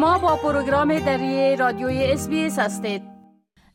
شما با پروگرام دری رادیوی اس هستید.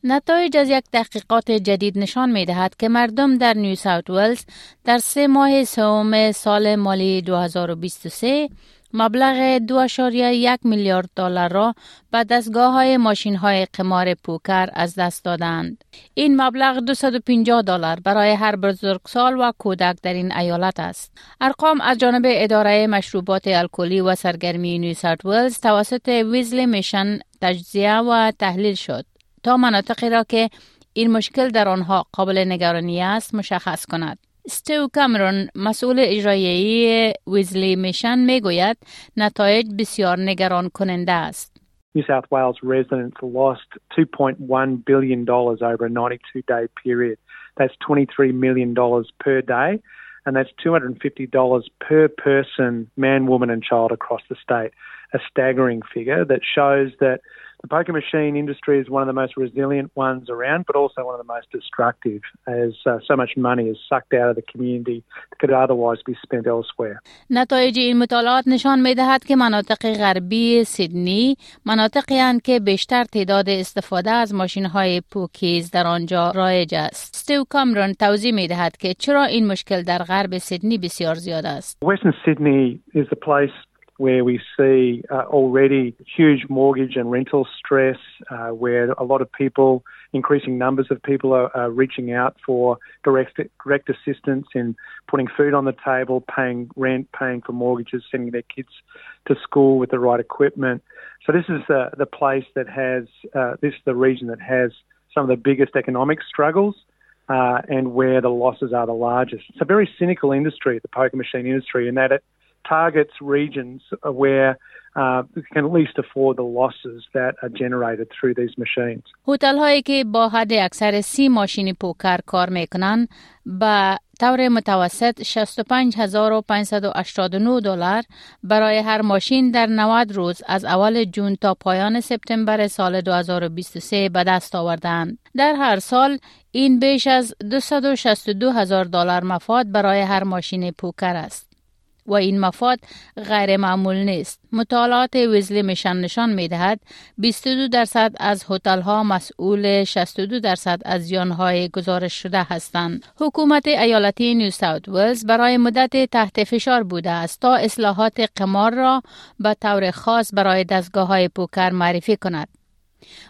نتایج از یک تحقیقات جدید نشان می دهد که مردم در نیو ساوت ولز در سه ماه سوم سال مالی 2023 مبلغ 2.1 میلیارد دلار را به دستگاه های ماشین های قمار پوکر از دست دادند. این مبلغ 250 دلار برای هر بزرگسال و کودک در این ایالت است. ارقام از جانب اداره مشروبات الکلی و سرگرمی نیو ساوت ولز توسط ویزلی میشن تجزیه و تحلیل شد تا مناطقی را که این مشکل در آنها قابل نگرانی است مشخص کند. ستیو کامرون مسئول اجرایی ویزلی میشن میگوید نتایج بسیار نگران کننده است. New South Wales residents lost $2.1 billion over a 92 day period. That's $23 million per day, and that's $250 per person, man, woman, and child across the state. A staggering figure that shows that The poker machine industry is one of the most resilient ones around, but also one of the most destructive as uh, so much money is sucked out of the community that could otherwise be spent elsewhere. نتایج این مطالعات نشان می دهد که مناطق غربی سیدنی مناطقی هستند که بیشتر تعداد استفاده از ماشین های پوکیز در آنجا رایج است. ستیو کامرون توضیح می دهد که چرا این مشکل در غرب سیدنی بسیار زیاد است. Western Sydney is the place where we see uh, already huge mortgage and rental stress, uh, where a lot of people, increasing numbers of people, are, are, reaching out for direct direct assistance in putting food on the table, paying rent, paying for mortgages, sending their kids to school with the right equipment. So this is the the place that has uh, this is the region that has some of the biggest economic struggles. Uh, and where the losses are the largest. It's a very cynical industry, the poker machine industry, in that it targets regions where uh, can at least afford the losses that are generated through these machines. هتل هایی که با حد اکثر سی ماشین پوکر کار می‌کنن با طور متوسط 65589 دلار برای هر ماشین در 90 روز از اول جون تا پایان سپتامبر سال 2023 به دست آوردند. در هر سال این بیش از 262 هزار دلار مفاد برای هر ماشین پوکر است. و این مفاد غیر معمول نیست. مطالعات ویزلی میشن نشان می دهد 22 درصد از هتل ها مسئول 62 درصد از زیان های گزارش شده هستند. حکومت ایالتی نیو ساوت ولز برای مدت تحت فشار بوده است تا اصلاحات قمار را به طور خاص برای دستگاه های پوکر معرفی کند.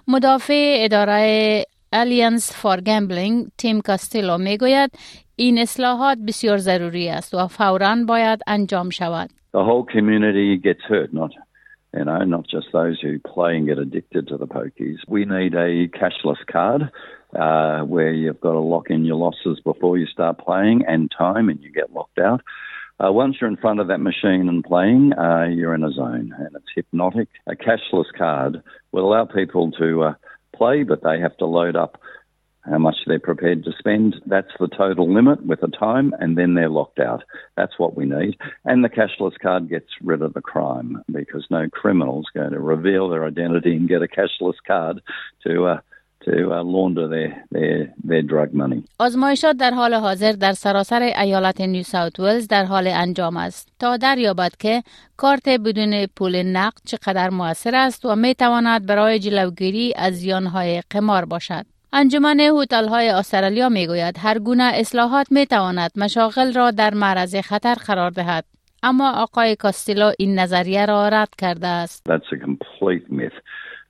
مدافع اداره الیانس فار گمبلینگ تیم کاستیلو میگوید این اصلاحات بسیار ضروری است و فوراً باید انجام شود. The whole community gets hurt, not you know, not just those who play and get addicted to the pokies. We need a cashless card uh, where you've got to lock in your losses before you start playing and time, and you get locked out. Uh, once you're in front of that machine and playing, uh, you're in a zone, and it's hypnotic. A cashless card will allow people to uh, play, but they have to load up how much they're prepared to spend. That's the total limit with a time, and then they're locked out. That's what we need. And the cashless card gets rid of the crime because no criminal is going to reveal their identity and get a cashless card to. Uh, uh. آزمایشات در حال حاضر در سراسر ایالت نیو ساوت ولز در حال انجام است تا دریابد که کارت بدون پول نقد چقدر موثر است و می تواند برای جلوگیری از زیانهای قمار باشد. انجمن هتل های استرالیا می گوید هر گونه اصلاحات می تواند مشاغل را در معرض خطر قرار دهد. اما آقای کاستیلو این نظریه را رد کرده است. That's a complete myth.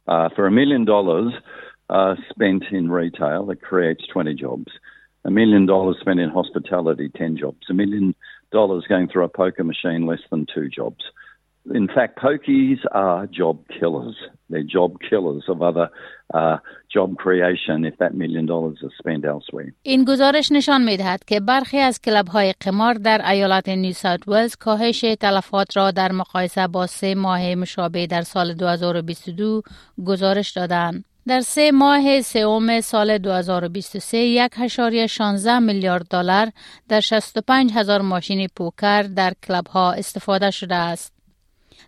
Uh, for a million dollars uh, spent in retail, it creates 20 jobs. A million dollars spent in hospitality, 10 jobs. A million dollars going through a poker machine, less than two jobs. In fact, pokies are job killers. They're job killers of other uh, job creation if that million dollars is spent elsewhere. این گزارش نشان می دهد که برخی از کلب های قمار در ایالت نیو ساوت ولز کاهش تلفات را در مقایسه با سه ماه مشابه در سال 2022 گزارش دادند. در سه ماه سوم سال 2023 یک هشاری 16 میلیارد دلار در 65 هزار ماشین پوکر در کلب ها استفاده شده است.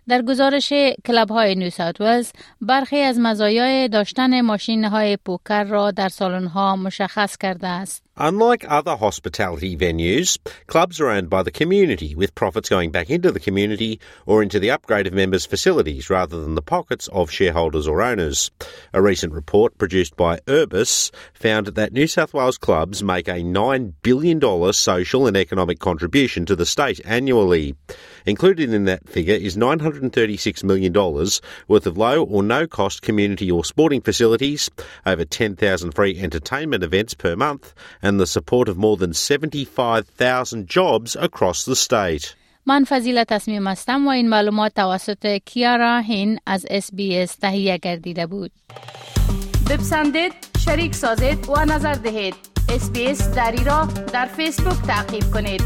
در گزارش کلب های نیو ساوت ولز برخی از مزایای داشتن ماشین های پوکر را در سالن ها مشخص کرده است. Unlike other hospitality venues, clubs are owned by the community, with profits going back into the community or into the upgrade of members' facilities rather than the pockets of shareholders or owners. A recent report produced by Urbis found that New South Wales clubs make a $9 billion social and economic contribution to the state annually. Included in that figure is $936 million worth of low or no cost community or sporting facilities, over 10,000 free entertainment events per month, and the support of more than 75,000 jobs across the state. من فضیل تصمیم هستم و این معلومات توسط کیارا هین از اس بی اس تهیه گردیده بود. بپسندید، شریک سازید و نظر دهید. اس بی اس دری را در فیسبوک تعقیب کنید.